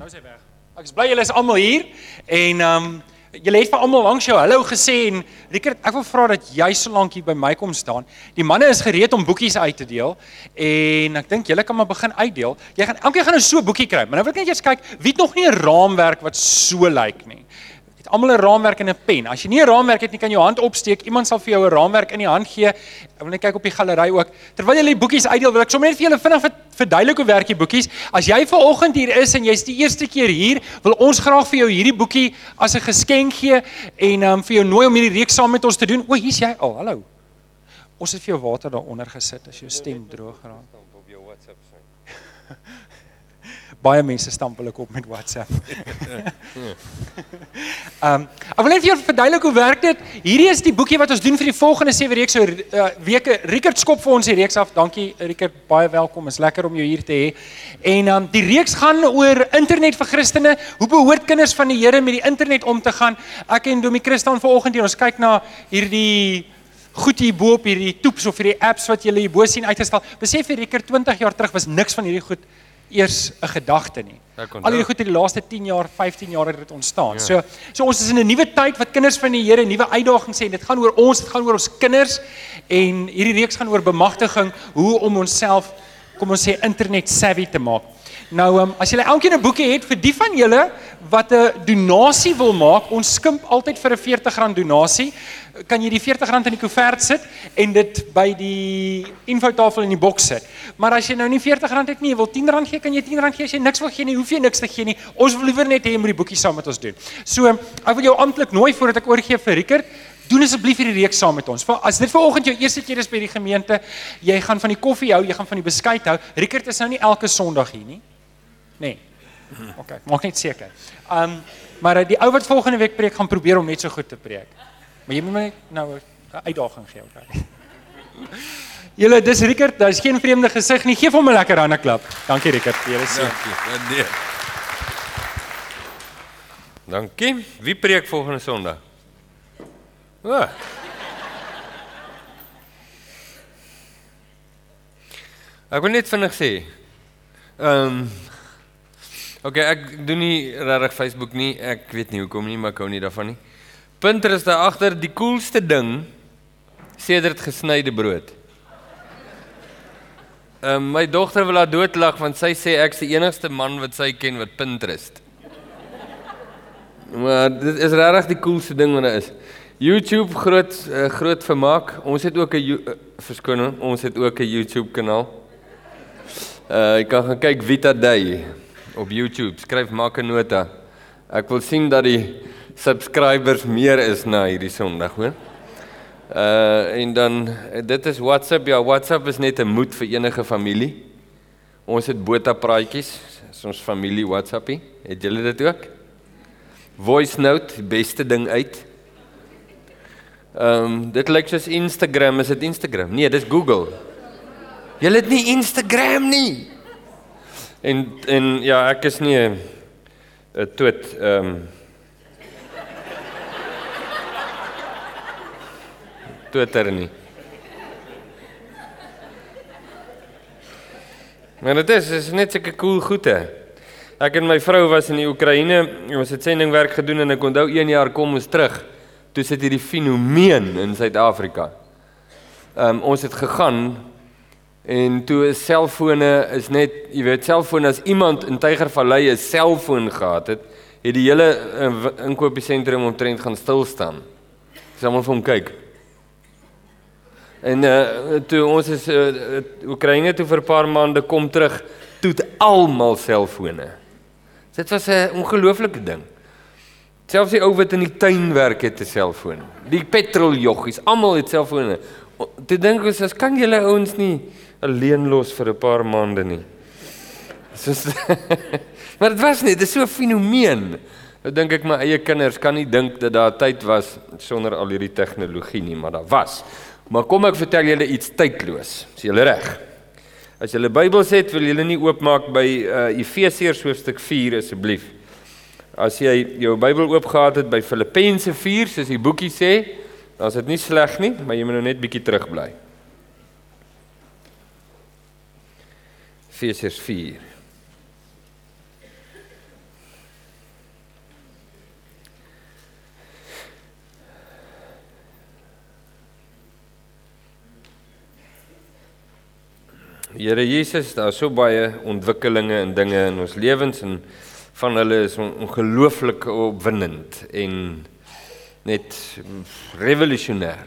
Nou is hy weg. Ek is bly julle is almal hier en ehm um, julle het vir almal langs jou hallo gesê en Rickert, ek wil vra dat jy so lank hier by my kom staan. Die manne is gereed om boekies uit te deel en ek dink julle kan maar begin uitdeel. Jy gaan elkeen gaan nou so 'n boekie kry, maar nou wil ek net eers kyk wie het nog nie 'n raamwerk wat so lyk nie almal 'n raamwerk en 'n pen. As jy nie 'n raamwerk het nie, kan jy jou hand opsteek. Iemand sal vir jou 'n raamwerk in die hand gee. Ek wil net kyk op die galery ook. Terwyl jy die boekies uitdeel, wil ek sommer net vir julle vinnig verduidelik hoe werk die boekies. As jy ver oggend hier is en jy's die eerste keer hier, wil ons graag vir jou hierdie boekie as 'n geskenk gee en um, vir jou nooi om hierdie reeks saam met ons te doen. O, hier's jy al. Oh, hallo. Ons het vir jou water daaronder gesit as jou stem droog geraak baie mense stamp hulle kop met WhatsApp. Ehm um, ek wil net vir jou verduidelik hoe werk dit. Hierdie is die boekie wat ons doen vir die volgende 7 reeks so uh, weke. Rickert skop vir ons die reeks af. Dankie Rickert, baie welkom. Is lekker om jou hier te hê. En ehm um, die reeks gaan oor internet vir Christene. Hoe behoort kinders van die Here met die internet om te gaan? Ek en Domie Christian vanoggend hier ons kyk na hierdie goed hier bo op hierdie toeps of hierdie apps wat jy hier bo sien uitgestal. Besef jy Rickert 20 jaar terug was niks van hierdie goed eers 'n gedagte nie. Al hierdie goed in die laaste 10 jaar, 15 jaar het dit ontstaan. Ja. So so ons is in 'n nuwe tyd wat kinders van die Here nuwe uitdagings sê. Dit gaan oor ons, dit gaan oor ons kinders en hierdie reeks gaan oor bemagtiging, hoe om onsself kom ons sê internet savvy te maak. Nou um, as julle elkeen 'n boekie het vir die van julle wat 'n donasie wil maak, ons skimp altyd vir 'n R40 donasie. Kan jy die R40 in die koevert sit en dit by die infotafel in die boks sit. Maar as jy nou nie R40 het nie, jy wil R10 gee, kan jy R10 gee as jy niks wil gee nie, hoef jy niks te gee nie. Ons wil liewer net hê jy moet die boekie saam met ons doen. So, ek wil jou amptelik nooi voordat ek oorgee vir Rickert. Doen asseblief hierdie reeks saam met ons. As dit vanoggend jou eerste keer is by die gemeente, jy gaan van die koffie hou, jy gaan van die beskuit hou. Rickert is nou nie elke Sondag hier nie. Nee. OK, maak net seker. Um maar die ou wat volgende week preek gaan probeer om net so goed te preek. Maar jy moet my nou 'n uitdaging gee, OK. Julle, dis Rickert, daar's geen vreemde gesig nie. Geef hom 'n lekker hande klap. Dankie Rickert, jy is seën. Dankie. Nee. Dankie. Wie preek volgende Sondag? O. Oh. Ek wil net vinnig sê. Ehm um, OK, ek doen nie regtig Facebook nie. Ek weet nie hoekom nie, maar ek hou nie daarvan nie. Pinterest daar agter die coolste ding sedert gesnyde brood. Ehm um, my dogter wil haar doodlag want sy sê ek's die enigste man wat sy ken wat Pinterest. Maar dit is regtig die coolste ding wat daar is. YouTube groot uh, groot vermaak. Ons het ook 'n uh, verskoning, ons het ook 'n YouTube kanaal. Uh jy kan gaan kyk Vita Day op YouTube. Skryf maak 'n nota. Ek wil sien dat die subscribers meer is na hierdie Sondag, hoor. Uh en dan dit is WhatsApp. Ja, WhatsApp is net 'n moed vir enige familie. Ons het bota praatjies. Dis ons familie WhatsAppie. Het julle dit ook? Voice note, beste ding uit. Ehm um, dit lyk soos Instagram, is dit Instagram? Nee, dis Google. Julle het nie Instagram nie. En en ja, ek is nie 'n tot ehm um, Twitter nie. Maar dit is is net sulke cool goede. Ek en my vrou was in die Oekraïne, ons het sendingwerk gedoen en ek onthou 1 jaar kom ons terug. Toe sit hierdie fenomeen in Suid-Afrika. Ehm um, ons het gegaan En toe is selfone is net, jy weet, selfone as iemand in Tygervallei 'n selfoon gehad het, het die hele uh, inkopiesentrum omtrent gaan stil staan. Dis almal vir hom kyk. En uh toe ons is uh, Oekraïne toe vir 'n paar maande kom terug, toe het almal selfone. Dit was 'n ongelooflike ding. Selfs die ou wat in die tuin werk het 'n selfoon. Die petroljoggies, almal het selfone. Toe dink ons, as kan julle ouens nie alleen los vir 'n paar maande nie. Soos Maar dit was nie, dit is so 'n fenomeen. Nou dink ek my eie kinders kan nie dink dat daar tyd was sonder al hierdie tegnologie nie, maar daar was. Maar kom ek vertel julle iets tydloos. Is julle reg? As julle Bybels het, wil julle nie oopmaak by uh, Efesiërs hoofstuk 4 asseblief. As jy jou Bybel oopgehad het by Filippense 4, soos die boekie sê, dan is dit nie sleg nie, maar jy moet nou net bietjie terugbly. Efesiërs 4. Here Jesus, daar is so baie ontwikkelinge en dinge in ons lewens en van hulle is ongelooflik opwindend en net revolusionêr.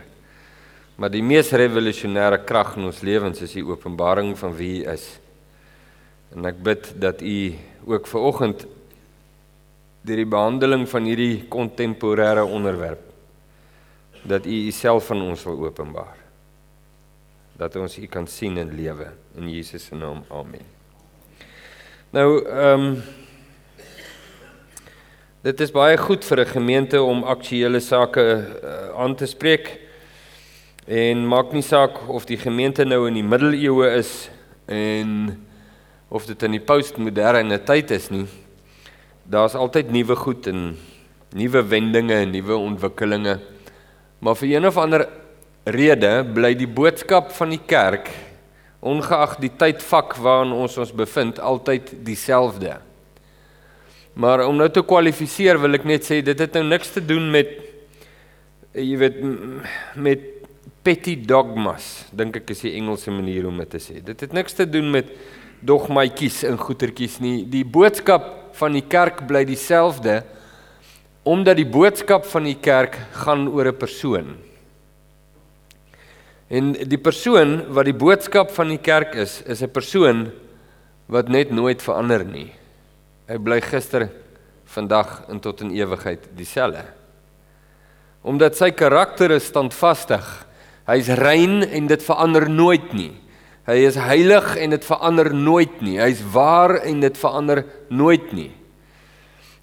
Maar die mees revolusionêre krag in ons lewens is die openbaring van wie U is. En ek bid dat U ook ver oggend deur die behandeling van hierdie kontemporêre onderwerp dat U Uself aan ons wil openbaar. Dat ons U kan sien en lewe in Jesus se naam. Amen. Nou, ehm um, dit is baie goed vir 'n gemeente om aktuelle sake uh, aan te spreek. En maak nie saak of die gemeente nou in die middeleeue is en of dit in die postmoderne tyd is nie. Daar's altyd nuwe goed en nuwe wendinge en nuwe ontwikkelinge. Maar vir een of ander rede bly die boodskap van die kerk ongeag die tydvak waarin ons ons bevind altyd dieselfde. Maar om nou te kwalifiseer wil ek net sê dit het nou niks te doen met jy weet met petty dogmas, dink ek is die Engelse manier om dit te sê. Dit het niks te doen met dogmaatjies en goetertjies nie. Die boodskap van die kerk bly dieselfde omdat die boodskap van die kerk gaan oor 'n persoon. En die persoon wat die boodskap van die kerk is, is 'n persoon wat net nooit verander nie. Hy bly gister, vandag en tot in ewigheid dieselfde. Omdat sy karakter is standvastig. Hy's rein en dit verander nooit nie. Hy is heilig en dit verander nooit nie. Hy's waar en dit verander nooit nie.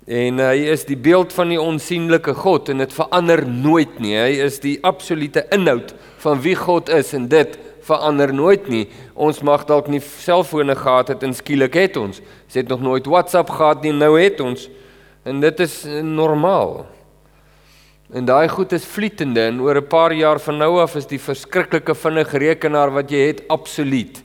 En hy is die beeld van die onsigbare God en dit verander nooit nie. Hy is die absolute inhoud van wie God is en dit verander nooit nie. Ons mag dalk nie selfone gehad het en skielik het ons. Ons het nog nooit WhatsApp gehad nie, nou het ons. En dit is normaal. En daai goed is vlietende en oor 'n paar jaar van nou af is die verskriklike vinnige rekenaar wat jy het absoluut.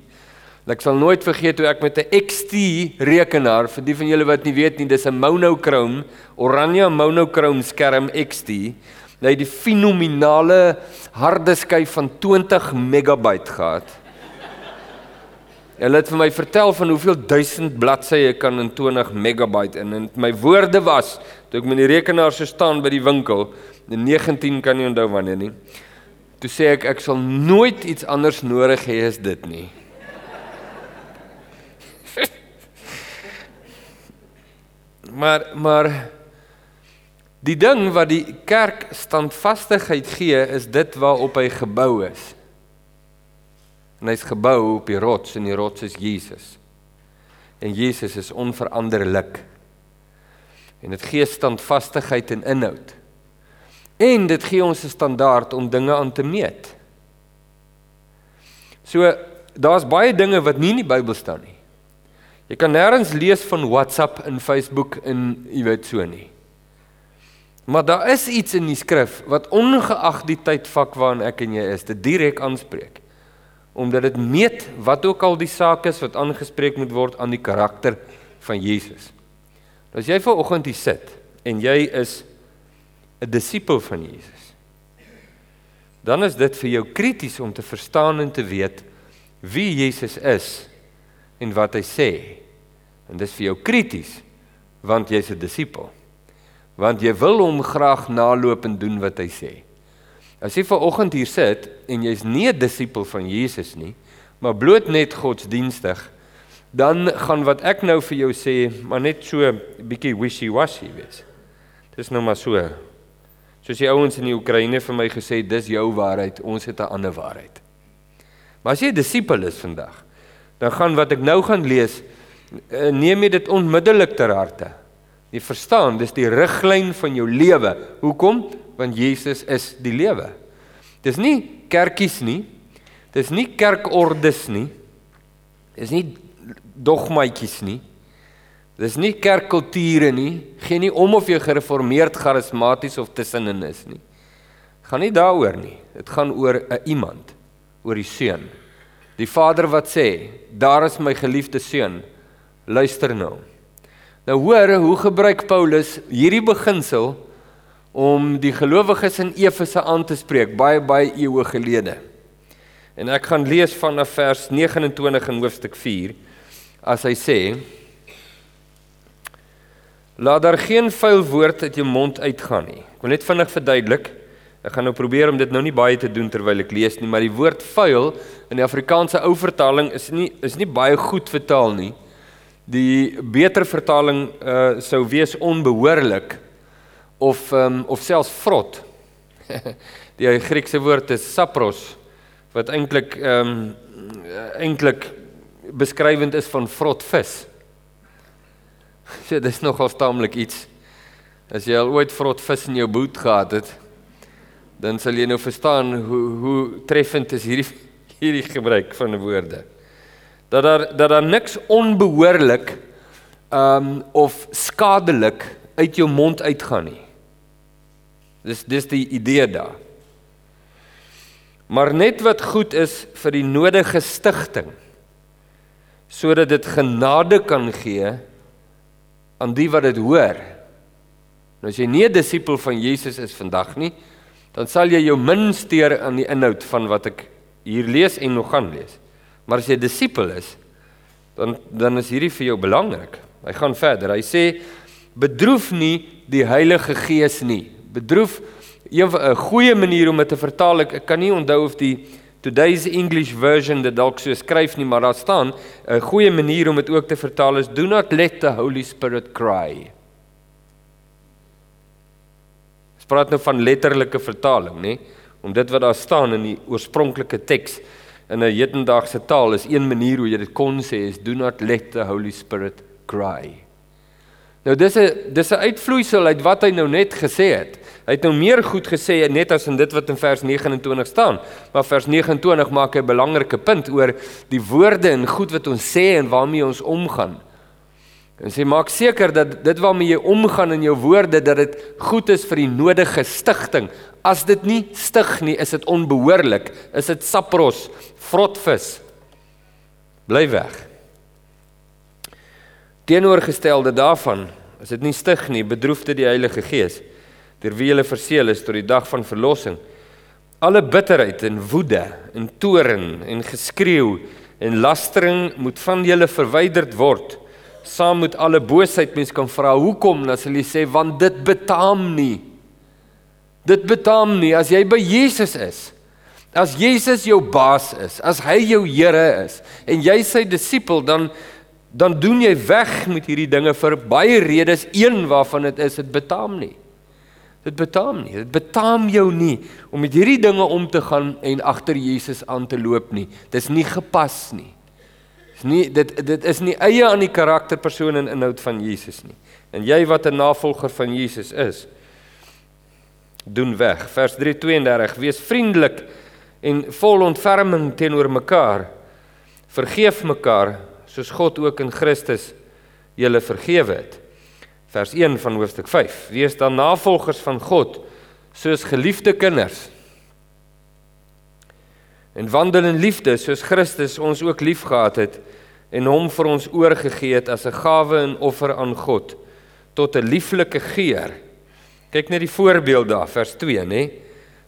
Ek sal nooit vergeet hoe ek met 'n XT rekenaar, vir die van julle wat nie weet nie, dis 'n monochrome, oranje monochrome skerm XT. Hy het die fenominale harde skyf van 20 megabyte gehad. Hulle het vir my vertel van hoeveel duisend bladsye kan in 20 megabyte in en my woorde was toe ek met die rekenaar so staan by die winkel in 19 kan nie onthou wanneer nie. Toe sê ek ek sal nooit iets anders nodig hê as dit nie. Maar maar die ding wat die kerk standvastigheid gee is dit waarop hy gebou is. En hy's gebou op die rots en die rots is Jesus. En Jesus is onveranderlik. En dit gee standvastigheid en inhoud. En dit gee ons 'n standaard om dinge aan te meet. So daar's baie dinge wat nie in die Bybel staan nie. Jy kan nêrens lees van WhatsApp en Facebook en jy weet so nie. Maar daar is iets in die skrif wat ongeag die tydvak waarin ek en jy is, dit direk aanspreek. Omdat dit meet wat ook al die saak is wat aangespreek moet word aan die karakter van Jesus. As jy ver oggend hier sit en jy is 'n disipel van Jesus. Dan is dit vir jou krities om te verstaan en te weet wie Jesus is en wat hy sê. En dis vir jou krities want jy's 'n disipel. Want jy wil hom graag naloop en doen wat hy sê. As jy ver oggend hier sit en jy's nie 'n disipel van Jesus nie, maar bloot net godsdienstig, dan gaan wat ek nou vir jou sê, maar net so 'n bietjie wishy-washy wees. Dis nou maar so Soos die ouens in die Oekraïne vir my gesê, dis jou waarheid, ons het 'n ander waarheid. Maar as jy 'n disipel is vandag, dan gaan wat ek nou gaan lees, eh, neem jy dit onmiddellik ter harte. Jy verstaan, dis die riglyn van jou lewe. Hoekom? Want Jesus is die lewe. Dis nie kerkies nie. Dis nie kerkordes nie. Dis nie dogmaatjies nie. Dis nie kerkkulture nie. Geen nie om of jy gereformeerd, charismaties of tussenin is nie. Gaan nie daaroor nie. Dit gaan oor 'n iemand, oor die seun. Die Vader wat sê, "Daar is my geliefde seun. Luister nou." Nou hoor hoe gebruik Paulus hierdie beginsel om die gelowiges in Efese aan te spreek baie baie eeue gelede. En ek gaan lees vanaf vers 29 in hoofstuk 4 as hy sê Laat daar geen vuil woord uit jou mond uitgaan nie. Ek wil net vinnig verduidelik. Ek gaan nou probeer om dit nou nie baie te doen terwyl ek lees nie, maar die woord vuil in die Afrikaanse ou vertaling is nie is nie baie goed vertaal nie. Die beter vertaling uh sou wees onbehoorlik of um, of selfs vrot. die Griekse woord is sapros wat eintlik ehm um, eintlik beskrywend is van vrot vis. So dis nogal staamlik iets. As jy al ooit vrot vis in jou boot gehad het, dan sal jy nou verstaan hoe hoe treffend is hierdie hierdie gebruik van woorde. Dat daar dat daar niks onbehoorlik ehm um, of skadelik uit jou mond uitgaan nie. Dis dis die idee daar maar net wat goed is vir die nodige stigting sodat dit genade kan gee aan die wat dit hoor. Nou as jy nie 'n disipel van Jesus is vandag nie, dan sal jy jou min steur aan die inhoud van wat ek hier lees en nog gaan lees. Maar as jy disipel is, dan dan is hierdie vir jou belangrik. Hy gaan verder. Hy sê bedroef nie die Heilige Gees nie. Bedroef 'n goeie manier om dit te vertaal. Ek, ek kan nie onthou of die Today's English version dit dalk so skryf nie, maar daar staan 'n goeie manier om dit ook te vertaal is do not let the Holy Spirit cry. Ons praat nou van letterlike vertaling, nê? Om dit wat daar staan in die oorspronklike teks in 'n hedendaagse taal is een manier hoe jy dit kon sê is do not let the Holy Spirit cry. Nou dis 'n dis 'n uitvloeisel uit wat hy nou net gesê het. Hy het nou meer goed gesê net as in dit wat in vers 29 staan. Maar vers 29 maak 'n belangrike punt oor die woorde en goed wat ons sê en waarmee ons omgaan. En sê maak seker dat dit waarmee jy omgaan in jou woorde dat dit goed is vir die nodige stigting. As dit nie stig nie, is dit onbehoorlik. Is dit sapros, vrotvis. Bly weg. Teenoorgestelde daarvan, as dit nie stig nie, bedroef dit die Heilige Gees, deur wie hulle verseël is tot die dag van verlossing. Alle bitterheid en woede en toorn en geskreeu en lastering moet van julle verwyderd word. Saam met alle boosheid mens kan vra hoekom dan sal jy sê want dit betaam nie. Dit betaam nie as jy by Jesus is. As Jesus jou baas is, as hy jou Here is en jy sy disipel dan dan doen jy weg met hierdie dinge vir baie redes, een waarvan dit is dit betaam nie. Dit betaam nie. Dit betaam jou nie om met hierdie dinge om te gaan en agter Jesus aan te loop nie. Dis nie gepas nie. Dis nie dit dit is nie eie aan die karakterpersoon en inhoud van Jesus nie. En jy wat 'n navolger van Jesus is, doen weg. Vers 3:32 Wees vriendelik en vol ontferming teenoor mekaar. Vergeef mekaar soos God ook in Christus julle vergewe het. Vers 1 van hoofstuk 5. Wees dan navolgers van God soos geliefde kinders. En wandel in liefde soos Christus ons ook liefgehad het en hom vir ons oorgegee het as 'n gawe en offer aan God tot 'n lieflike geur. Kyk net die voorbeeld daar vers 2, nê?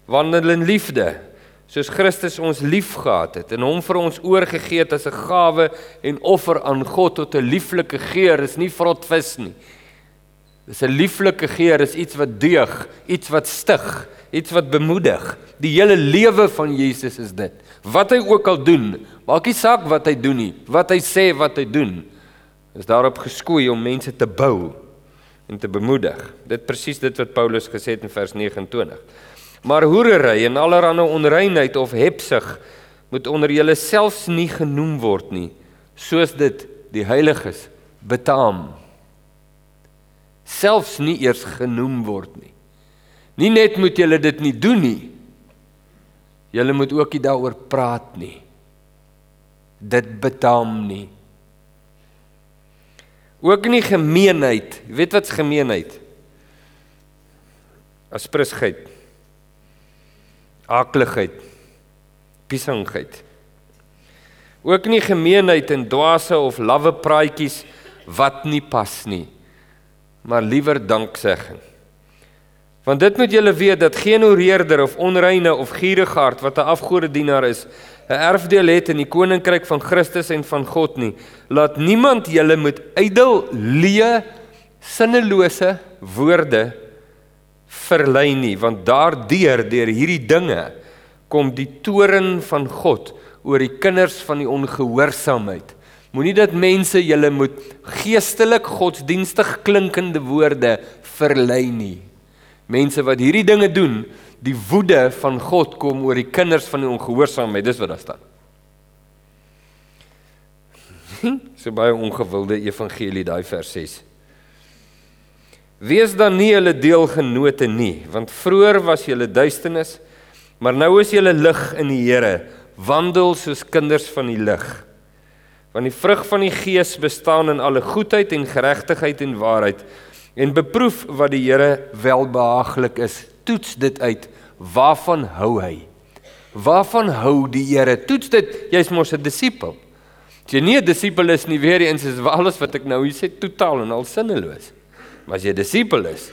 Wandel in liefde soos Christus ons liefgehad het en hom vir ons oorgegee het as 'n gawe en offer aan God tot 'n lieflike geur, is nie vrot vis nie. Dis 'n lieflike geur, is iets wat deug, iets wat stig, iets wat bemoedig. Die hele lewe van Jesus is dit. Wat hy ook al doen, maak nie saak wat hy doen nie, wat hy sê wat hy doen, is daarop geskoei om mense te bou en te bemoedig. Dit presies dit wat Paulus gesê het in vers 29. Maar hoerery en allerlei onreinheid of hebsug moet onder julle selfs nie genoem word nie, soos dit die heiliges betaam. Selfs nie eers genoem word nie. Nie net moet julle dit nie doen nie. Julle moet ook nie daaroor praat nie. Dit betaam nie. Ook nie gemeenheid. Jy weet wat's gemeenheid? Asprusheid akligheid, piesangheid. Ook nie gemeenheid en dwaase of lawwe praatjies wat nie pas nie, maar liewer danksegging. Want dit moet julle weet dat geen oreerder of onreine of gierigaard wat 'n afgodedienaar is, 'n erfdeel het in die koninkryk van Christus en van God nie. Laat niemand julle met ydel leë sinnelose woorde verlei nie, want daardeur deur hierdie dinge kom die toren van God oor die kinders van die ongehoorsaamheid. Moenie dat mense julle moet geestelik godsdienstig klinkende woorde verlei nie. Mense wat hierdie dinge doen, die woede van God kom oor die kinders van die ongehoorsaamheid. Dis wat daar staan. so baie ongewilde evangelie daai vers 6. Wees dan nie hulle deelgenote nie, want vroeër was julle duisternis, maar nou is julle lig in die Here. Wandel soos kinders van die lig. Want die vrug van die Gees bestaan in alle goedheid en geregtigheid en waarheid en beproef wat die Here welbehaaglik is. Toets dit uit. Waarvan hou hy? Waarvan hou die Here? Toets dit. Jy's mos 'n disipel. As jy nie 'n disipel is nie, weer eens is alles wat ek nou hier sê totaal en al sinneloos. Maar as jy 'n disipel is,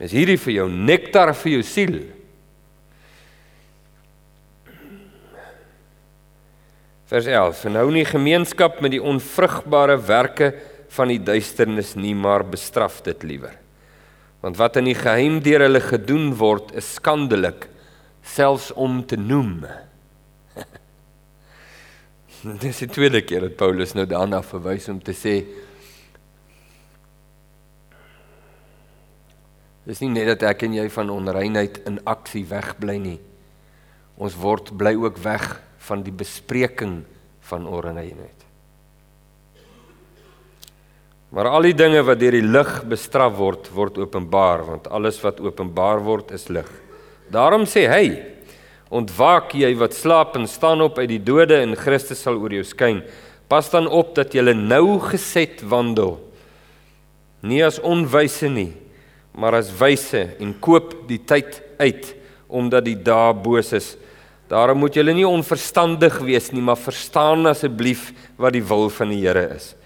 is hierdie vir jou nektar vir jou siel. Vers 11: "Verhou nie gemeenskap met die onvrugbare werke van die duisternis nie, maar bestraf dit liewer. Want wat in die geheim deur hulle gedoen word, is skandelik, selfs om te noem." Dit is die tweede keer dat Paulus nou daarna verwys om te sê Dis nie net dat ek en jy van onreinheid in aksie wegbly nie. Ons word bly ook weg van die bespreking van onreinheid. Maar al die dinge wat deur die lig bestraf word, word openbaar, want alles wat openbaar word is lig. Daarom sê hy: Ontwaak jy wat slaap en staan op uit die dode en Christus sal oor jou skyn. Pas dan op dat jy nou geset wandel. Nie as onwyse nie, maar as wyse en koop die tyd uit omdat die dae boos is. Daarom moet julle nie onverstandig wees nie, maar verstaan asseblief wat die wil van die Here is.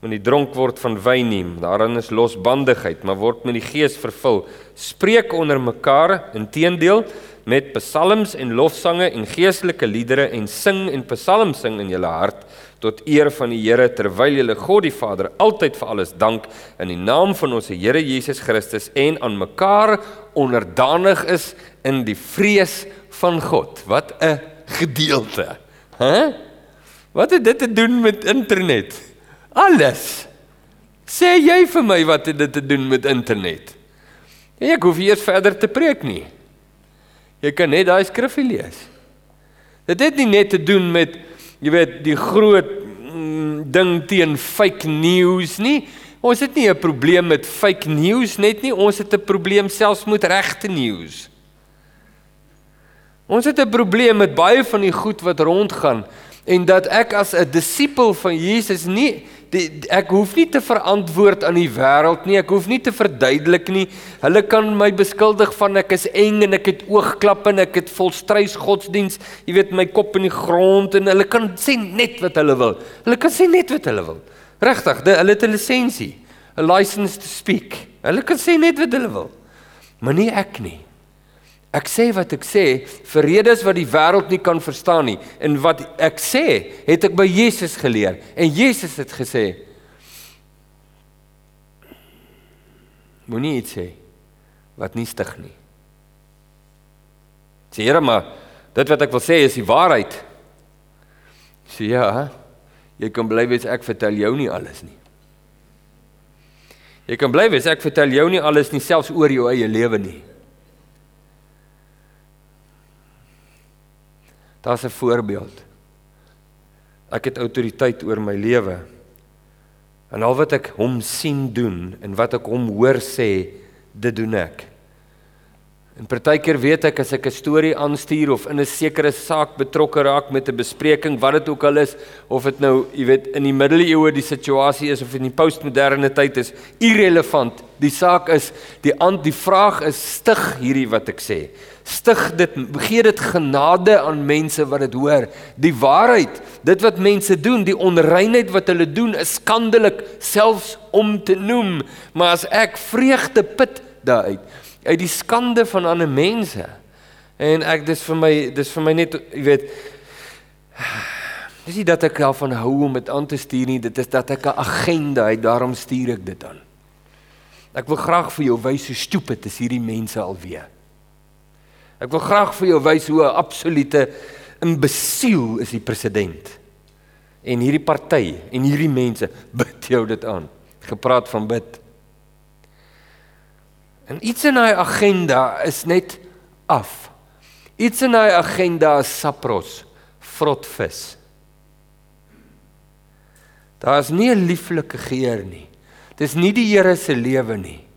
Moenie dronk word van wyn nie, daarin is losbandigheid, maar word met die Gees vervul. Spreek onder mekaar, inteendeel met psalms en lofsange en geestelike liedere en sing en psalms sing in julle hart tot eer van die Here terwyl julle God die Vader altyd vir alles dank in die naam van ons Here Jesus Christus en aan mekaar onderdanig is in die vrees van God. Wat 'n gedeelte. Hæ? Huh? Wat het dit te doen met internet? Alles. Sê jy vir my wat het dit te doen met internet? Ek hoef eers verder te preek nie. Jy kan net daai skrifgie lees. Dit het nie net te doen met jy weet die groot mm, ding teen fake news nie. Ons het nie 'n probleem met fake news net nie, ons het 'n probleem selfs met regte nuus. Ons het 'n probleem met baie van die goed wat rondgaan en dat ek as 'n disipel van Jesus nie die, ek hoef nie te verantwoord aan die wêreld nie. Ek hoef nie te verduidelik nie. Hulle kan my beskuldig van ek is eng en ek het oogklappe en ek het volstrys godsdiens. Jy weet my kop in die grond en hulle kan sê net wat hulle wil. Hulle kan sê net wat hulle wil. Regtig, hulle het 'n lisensie, 'n license to speak. Hulle kan sê net wat hulle wil. Maar nie ek nie. Ek sê wat ek sê vir redes wat die wêreld nie kan verstaan nie. En wat ek sê, het ek by Jesus geleer. En Jesus het gesê: Moenie iets sê wat nie stig nie. Sê Here maar, dit wat ek wil sê is die waarheid. Sê ja, jy kan bly wees ek vertel jou nie alles nie. Jy kan bly wees ek vertel jou nie alles nie selfs oor jou eie lewe nie. Daar's 'n voorbeeld. Ek het autoriteit oor my lewe. En al wat ek hom sien doen en wat ek hom hoor sê, dit doen ek. En partykeer weet ek as ek 'n storie aanstuur of in 'n sekere saak betrokke raak met 'n bespreking, wat dit ook al is, of dit nou, jy weet, in die middeleeue die situasie is of in die postmoderne tyd is, irrelevant. Die saak is, die ant die vraag is stig hierdie wat ek sê stig dit gee dit genade aan mense wat dit hoor die waarheid dit wat mense doen die onreinheid wat hulle doen is skandelik selfs om te noem maar as ek vreugde put daaruit uit die skande van ander mense en ek dis vir my dis vir my net jy weet Dis nie dat ek daarvan hou om dit aan te stuur nie, dit is dat ek 'n agenda het, daarom stuur ek dit aan. Ek wil graag vir jou wys hoe stupid is hierdie mense alweer. Ek wil graag vir jou wys hoe 'n absolute imbesiel is die president. En hierdie party en hierdie mense bid jou dit aan. Gepraat van bid. En iets in daai agenda is net af. Iets in daai agenda is sapros, vrotvis. Daar's nie 'n lieflike geur nie. Dis nie die Here se lewe nie.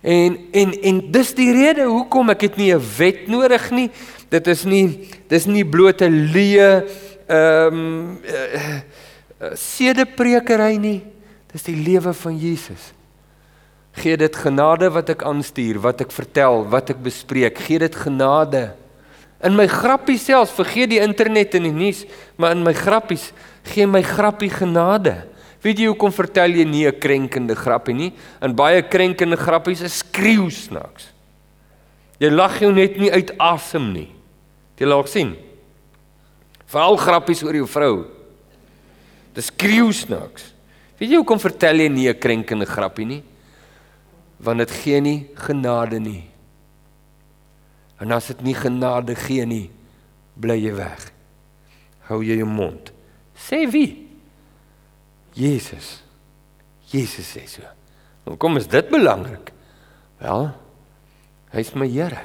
En en en dis die rede hoekom ek het nie 'n wet nodig nie. Dit is nie dis nie blote leë ehm um, uh, uh, sedeprekery nie. Dis die lewe van Jesus. Gee dit genade wat ek aanstuur, wat ek vertel, wat ek bespreek. Gee dit genade. In my grappies selfs, vergeet die internet en die nuus, maar in my grappies gee my grappie genade. Weet jy hoekom vertel jy nie 'n krenkende grappie nie? In baie krenkende grappies is skreeu snaaks. Jy lag jou net nie uit asem nie. Jy lag sien. Veral grappies oor jou vrou. Dis skreeu snaaks. Weet jy hoekom vertel jy nie 'n krenkende grappie nie? Want dit gee nie genade nie. En as dit nie genade gee nie, bly jy weg. Hou jy jou mond. Sê wie? Jesus. Jesus sê so. Hoekom is dit belangrik? Wel, hy's my Here.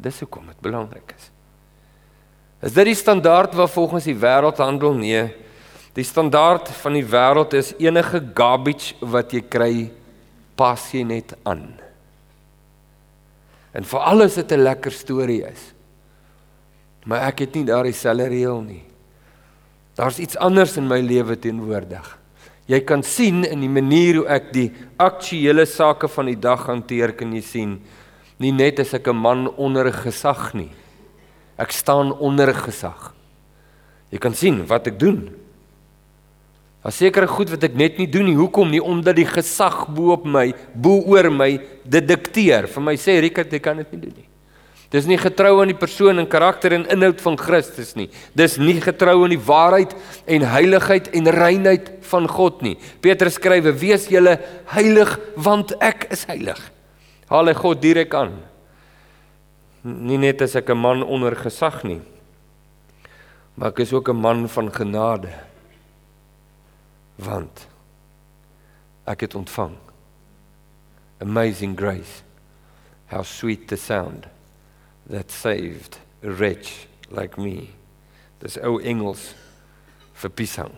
Dis hoekom dit belangrik is. Is dit die standaard wat volgens die wêreld handel? Nee. Die standaard van die wêreld is enige garbage wat jy kry, pas jy net aan. En vir alles het 'n lekker storie is. Maar ek het nie daardie selfe reël nie. Daar's iets anders in my lewe teenwoordig. Jy kan sien in die manier hoe ek die aktuelle sake van die dag hanteer, kan jy sien, nie net as ek 'n man onder gesag nie. Ek staan onder gesag. Jy kan sien wat ek doen. Daar seker goed wat ek net nie doen nie. Hoekom nie? Omdat die gesag bo op my, bo oor my dit dikteer. Vir my sê Rickert, jy kan dit nie doen nie. Dis nie getrou aan die persoon en karakter en inhoud van Christus nie. Dis nie getrou aan die waarheid en heiligheid en reinheid van God nie. Petrus skrywe: "Wees julle heilig want ek is heilig." Haal hy God direk aan. Nie net as ek 'n man onder gesag nie, maar ek is ook 'n man van genade. Want ek het ontvang amazing grace. How sweet the sound that saved a wretch like me. Dis ou Engels vir pisang.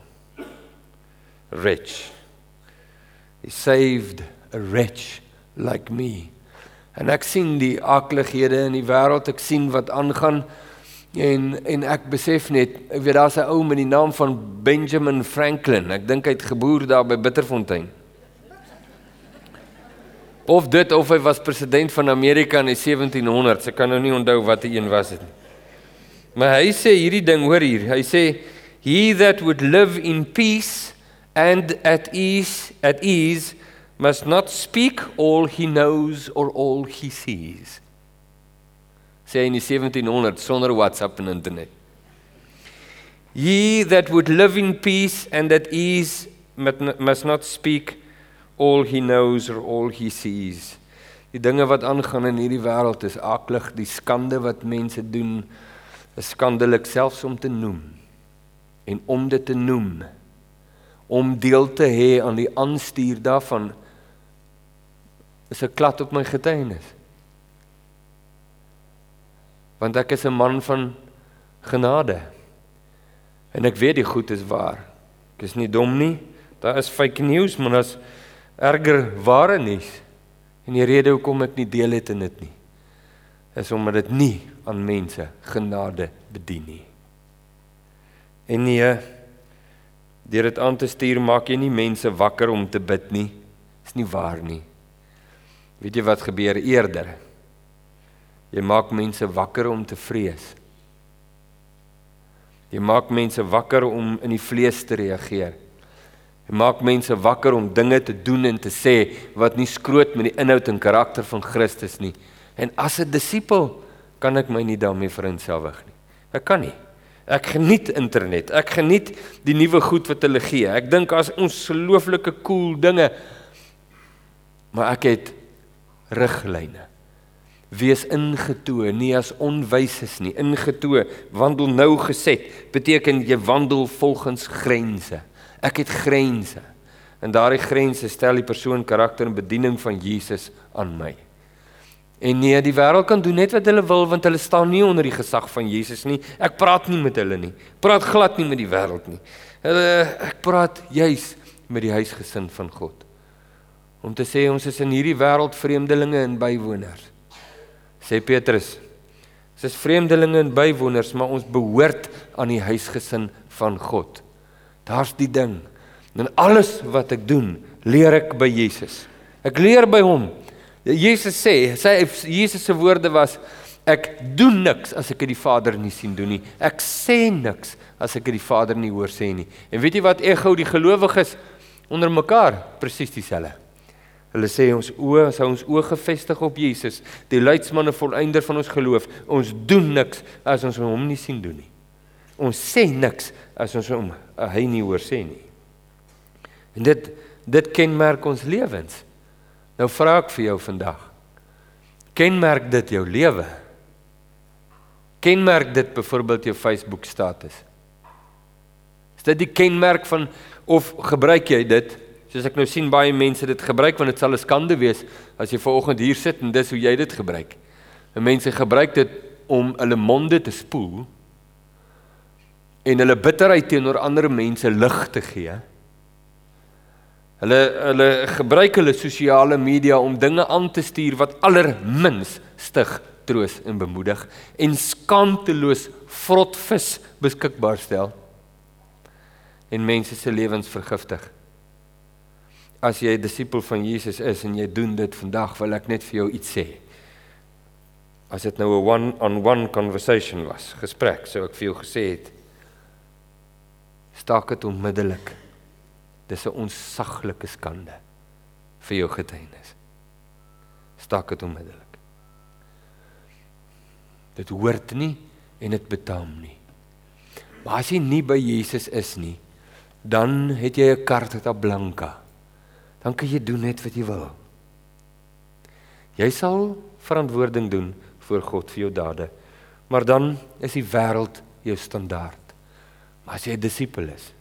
Wretch. He saved a wretch like me. En ek sien die aklighede in die wêreld, ek sien wat aangaan en en ek besef net, ek weet daar's 'n ou met die naam van Benjamin Franklin. Ek dink hy het geboer daar by Bitterfontein. Of dit of hy was president van Amerika in die 1700s. Ek kan nou nie onthou watter een was dit nie. Maar hy sê hierdie ding hoor hier. Hy sê he that would live in peace and at ease at ease must not speak all he knows or all he sees. Sê in die 1700s sonder WhatsApp en internet. He that would live in peace and at ease must not speak all he knows or all he sees. Die dinge wat aangaan in hierdie wêreld is aklig, die skande wat mense doen is skandelik selfs om te noem. En om dit te noem om deel te hê aan die aanstuur daarvan is 'n klad op my getuienis. Want ek is 'n man van genade. En ek weet die goed is waar. Ek is nie dom nie. Daar is fake news, maar as erger ware nuus. En die rede hoekom ek nie deel het in dit nie is omdat dit nie aan mense genade bedien nie. En nee, deur dit aan te stuur maak jy nie mense wakker om te bid nie. Dis nie waar nie. Weet jy wat gebeur eerder? Jy maak mense wakker om te vrees. Jy maak mense wakker om in die vlees te reageer. Hy maak mense wakker om dinge te doen en te sê wat nie skroot met die inhoud en karakter van Christus nie. En as 'n disipel kan ek my nie daarmee vereenselwig nie. Ek kan nie. Ek geniet internet. Ek geniet die nuwe goed wat hulle gee. Ek dink as ongelooflike cool dinge. Maar ek het riglyne. Wees ingetoe, nie as onwyses nie, ingetoe, wandel nou geset, beteken jy wandel volgens grense. Ek het grense. En daardie grense stel die persoon karakter en bediening van Jesus aan my. En nee, die wêreld kan doen net wat hulle wil want hulle staan nie onder die gesag van Jesus nie. Ek praat nie met hulle nie. Praat glad nie met die wêreld nie. Hulle ek praat juis met die huisgesin van God. Om te sê ons is in hierdie wêreld vreemdelinge en bywoners sê Petrus. Ons is vreemdelinge en bywoners, maar ons behoort aan die huisgesin van God. Daar's die ding. En alles wat ek doen, leer ek by Jesus. Ek leer by hom. Jesus sê, sy Jesus se woorde was ek doen niks as ek dit die Vader nie sien doen nie. Ek sê niks as ek dit die Vader nie hoor sê nie. En weet jy wat ego die gelowiges onder mekaar presies dieselfde. Hulle sê ons oë, as ons oë gefestig op Jesus, die leidsman en volëinder van ons geloof, ons doen niks as ons hom nie sien doen nie. Ons sê niks as ons hom uh, hy nie hoor sê nie. En dit dit kenmerk ons lewens. Nou vra ek vir jou vandag. Kenmerk dit jou lewe? Kenmerk dit byvoorbeeld jou Facebook status? Is dit die kenmerk van of gebruik jy dit Soos ek nou sien baie mense dit gebruik want dit sal 'n skande wees as jy vanoggend hier sit en dis hoe jy dit gebruik. En mense gebruik dit om hulle monde te spoel en hulle bitterheid teenoor ander mense lig te gee. Hulle hulle gebruik hulle sosiale media om dinge aan te stuur wat allermins stig, troos en bemoedig en skaamteloos vrotvis beskikbaar stel en mense se lewens vergiftig as jy 'n disipel van Jesus is en jy doen dit vandag, wil ek net vir jou iets sê. As dit nou 'n one-on-one conversation was, gesprek, sou ek vir jou gesê het, staak dit onmiddellik. Dis 'n onsaglike skande vir jou getuienis. Staak dit onmiddellik. Dit hoort nie en dit betaam nie. Maar as jy nie by Jesus is nie, dan het jy 'n karta blanca dan kan jy doen net wat jy wil. Jy sal verantwoording doen voor God vir jou dade. Maar dan is die wêreld jou standaard. Maar as jy 'n disipel is,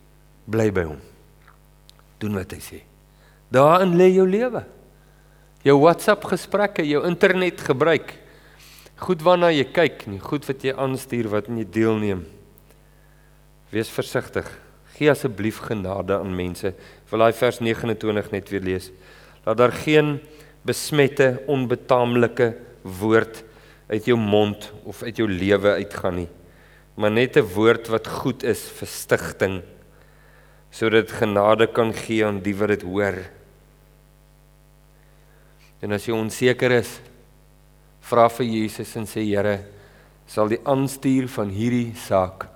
bly by hom. Doen wat hy sê. Daarin lê jou lewe. Jou WhatsApp gesprekke, jou internet gebruik. Goed waarna jy kyk, nie goed wat jy aanstuur wat jy deelneem. Wees versigtig. Gee asseblief genade aan mense. Wil daai vers 29 net weer lees. Laat daar geen besmette, onbetaamlike woord uit jou mond of uit jou lewe uitgaan nie. Maar net 'n woord wat goed is vir stigting sodat genade kan gee aan die wat dit hoor. En as jy onseker is, vra vir Jesus en sê Here, sal die aanstuur van hierdie saak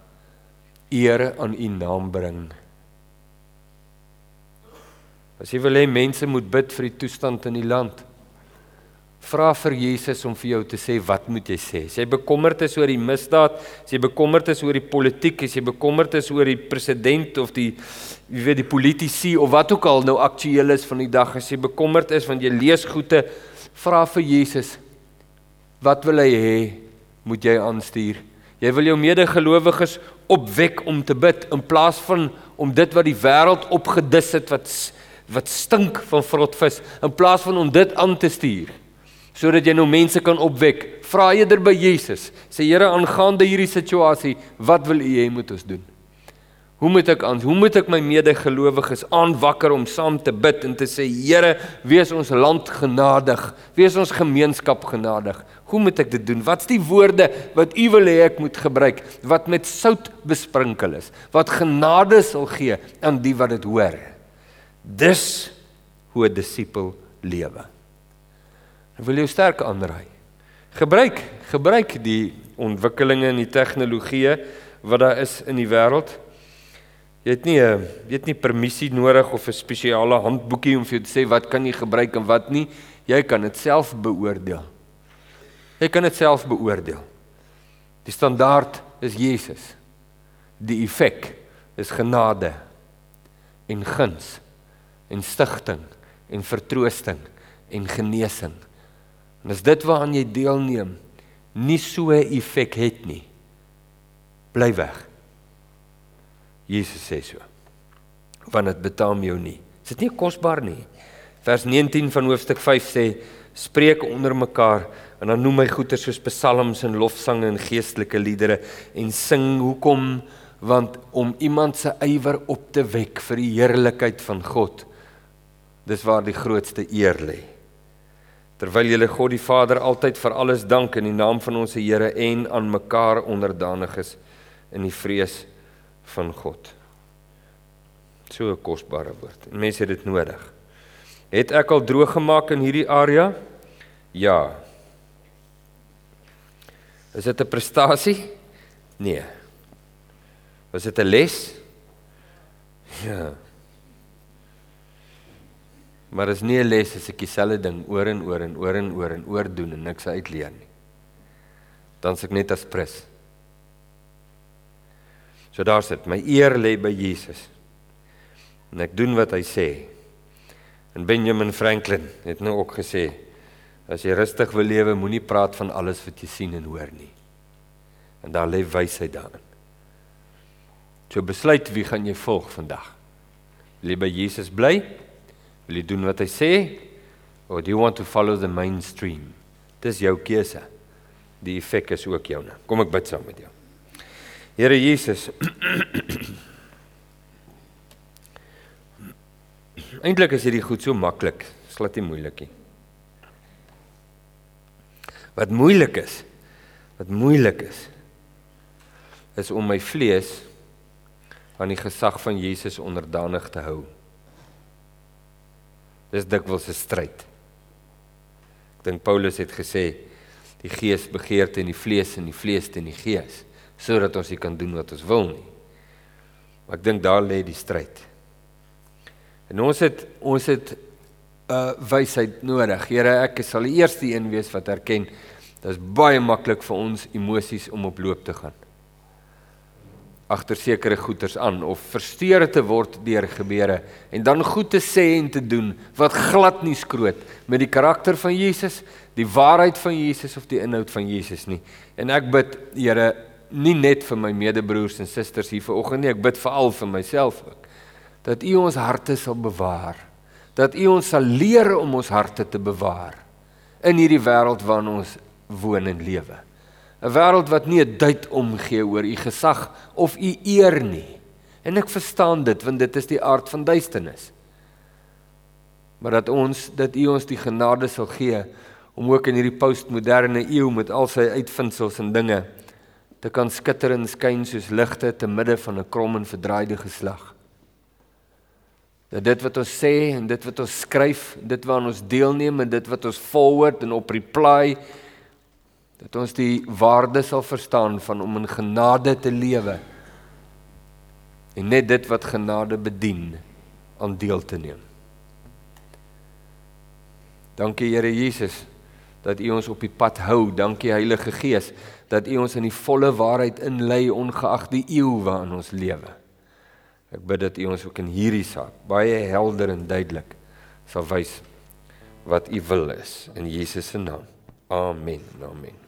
eer aan u naam bring. As jy wil hê mense moet bid vir die toestand in die land, vra vir Jesus om vir jou te sê wat moet jy sê. As jy bekommerd is oor die misdaad, as jy bekommerd is oor die politiek, as jy bekommerd is oor die president of die jy weet die politici of wat ook al nou aktueel is van die dag, as jy bekommerd is want jy lees goeie, vra vir Jesus wat wil hy hê moet jy aanstuur? Jy wil jou medegelowiges opwek om te bid in plaas van om dit wat die wêreld opgedis het wat wat stink van vrotvis in plaas van om dit aan te stuur sodat jy nou mense kan opwek vra eerder by Jesus sê Here aangaande hierdie situasie wat wil u hê moet ons doen Hoe moet ek aan? Hoe moet ek my medegelowiges aanwakker om saam te bid en te sê Here, wees ons land genadig, wees ons gemeenskap genadig. Hoe moet ek dit doen? Wat's die woorde wat U wil hê ek moet gebruik wat met sout besprinkel is, wat genade sal gee aan die wat dit hoor? Dis hoe 'n disipel lewe. Ek wil jou sterk aanraai. Gebruik, gebruik die ontwikkelinge in die tegnologie wat daar is in die wêreld Jy het nie jy het nie permissie nodig of 'n spesiale handboekie om vir jou te sê wat kan jy gebruik en wat nie. Jy kan dit self beoordeel. Jy kan dit self beoordeel. Die standaard is Jesus. Die effek is genade en guns en stigting en vertroosting en genesing. En as dit waaraan jy deelneem nie so 'n effek het nie, bly weg. Jesus sê so. Want dit betaam jou nie. Is dit nie kosbaar nie? Vers 19 van hoofstuk 5 sê spreek onder mekaar en dan noem hy goeie soos psalms en lofsange en geestelike liedere en sing hoekom want om iemand se ywer op te wek vir die heerlikheid van God dis waar die grootste eer lê terwyl julle God die Vader altyd vir alles dank in die naam van ons Here en aan mekaar onderdanig is in die vrees van God so 'n kosbare woord en mense het dit nodig Het ek al droog gemaak in hierdie area? Ja. Is dit 'n prestasie? Nee. Was dit 'n les? Ja. Maar is nie 'n les as ek dieselfde ding oor en oor en oor en oor en oor doen en niks uitleer nie. Dan s'ek net as prins. So daar sit my eer lê by Jesus. En ek doen wat hy sê. En Benjamin Franklin het nou ook gesê as jy rustig wil lewe, moenie praat van alles wat jy sien en hoor nie. En daar lê wysheid daarin. So besluit wie gaan jy volg vandag? Wil jy by Jesus bly? Wil jy doen wat hy sê? Or do you want to follow the mainstream? Dis jou keuse. Die effek is ook joune. Kom ek bid saam met jou. Here Jesus Eintlik is hierdie goed so maklik, glad nie moeilik nie. Wat moeilik is, wat moeilik is, is om my vlees aan die gesag van Jesus onderdanig te hou. Dis dikwels 'n stryd. Ek dink Paulus het gesê die gees begeerte in die vlees en die vlees teen die gees sodat ons nie kan doen wat ons wil nie. Maar ek dink daar lê die stryd. En ons het ons het 'n uh, wysheid nodig. Here, ek sal die eerste een wees wat erken dit is baie maklik vir ons emosies om op loop te gaan. Agter sekere goeters aan of versteur te word deur gebeure en dan goed te sê en te doen wat glad nie skroot met die karakter van Jesus, die waarheid van Jesus of die inhoud van Jesus nie. En ek bid, Here, nie net vir my medebroers en susters hier vanoggend nie, ek bid veral vir myself ook dat U ons harte sal bewaar. Dat U ons sal leer om ons harte te bewaar in hierdie wêreld waarin ons woon en lewe. 'n Wêreld wat nie 'n duit omgee oor U gesag of U eer nie. En ek verstaan dit want dit is die aard van duisternis. Maar dat ons dat U ons die genade sal gee om ook in hierdie postmoderne eeu met al sy uitvindsels en dinge te kan skitter en skyn soos ligte te midde van 'n krom en verdraaide geslag dat dit wat ons sê en dit wat ons skryf, dit waaraan ons deelneem en dit wat ons forward en op reply dat ons die waarde sal verstaan van om in genade te lewe en net dit wat genade bedien aan deel te neem. Dankie Here Jesus dat U ons op die pad hou. Dankie Heilige Gees dat U ons in die volle waarheid inlei ongeag die eeu waarin ons lewe. Ek bid dat U ons ook in hierdie saak baie helder en duidelik sal wys wat U wil is in Jesus se naam. Amen. Amen.